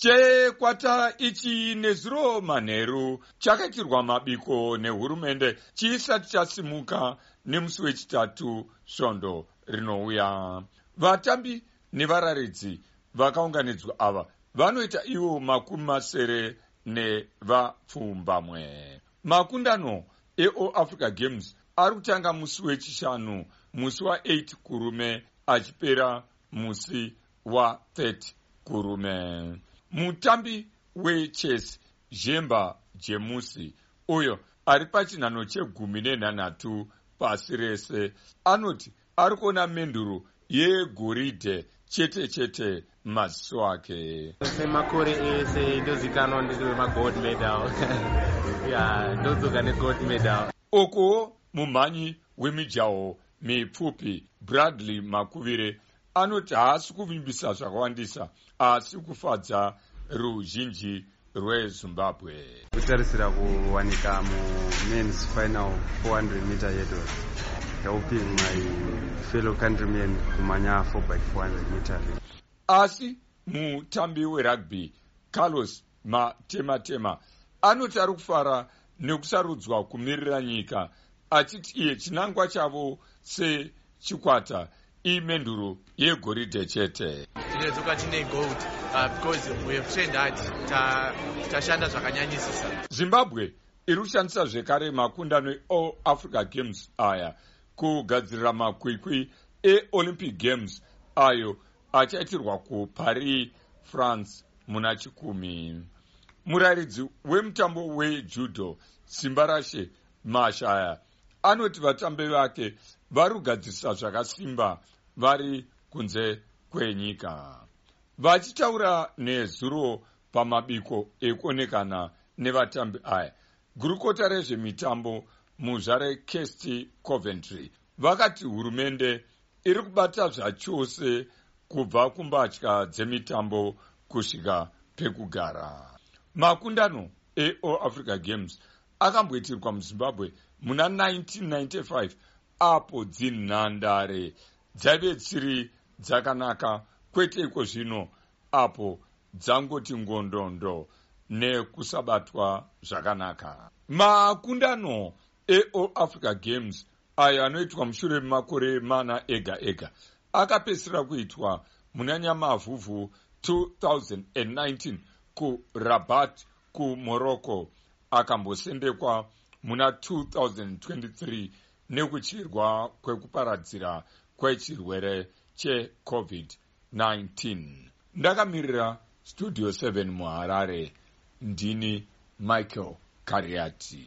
chekwata ichi nezuro manheru chakaitirwa mabiko nehurumende chisati chasimuka nemusi wechitatu svondo rinouya. Vatambi nevararidzi vakaunganidzwa ava vanoita ivo makumi masere nevapfumbamwe. Makundano eall africa games ari kutanga musi wechishanu musi wa8 kurume achipera musi wa30 kurume mutambi wechesi zhemba jemusi uyo ari pachinhano chegumi nenhanhatu pasi rese. Anoti ari kuona menduro yegoridhe chete chete maziso ake. Semakore ese ndozikanwa ndiri wemagold medal. Ya ndodzoka negold medal. Uko mumhanyi wemijaho mipfupi bradley makuvire anoti haasi kuvimbisa zvakawandisa asi kufadza ruzhinji rwezimbabwe. Kutarisira kuwanika mumens final 400 meter yedol helping my fellow countrymen kumanya 4 by 400 meter asi mutambi werugby carlos matematema anoti ari kufara nekusarudzwa kumirira nyika achiti iye chinangwa chavo sechikwata imenduro yegoridhe chete. Tinedzoka tine gold uh, because we have trained hard. Tashanda zvakanyanyisisa. Zimbabwe iri kushandisa zvekare makundano eall africa games aya kugadzirira makwikwi eolympic games ayo achaitirwa kuparis france muna chikumi. Murayiridzi wemutambo wejudo simba rashe mashaya anoti vatambi vake vari kugadzirisa zvakasimba vari kunze kwenyika. Vachitaura nezuro pamabiko ekuonekana nevatambi aya. Gurukota rezvemitambo muzva rekest coventry. Vakati hurumende iri kubata zvachose kubva kumbatya dzemitambo kusvika pekugara. Makundano eall africa games akamboitirwa muzimbabwe muna 1995 apo dzinhandare. Dzaive dzisiri dzakanaka kwete iko zvino apo dzangoti ngondondo nekusabatwa zvakanaka. Makundano eall africa games ayo anoitwa mushure memakore mana ega ega akapedzisira kuitwa muna nyamavhuvhu 2019 kurabat kumorocco akambosendekwa muna 2023 nekuchirwa kwekuparadzira kwechirwere checovid-19 ndakamirira studio 7 muharare. Ndini michael kariati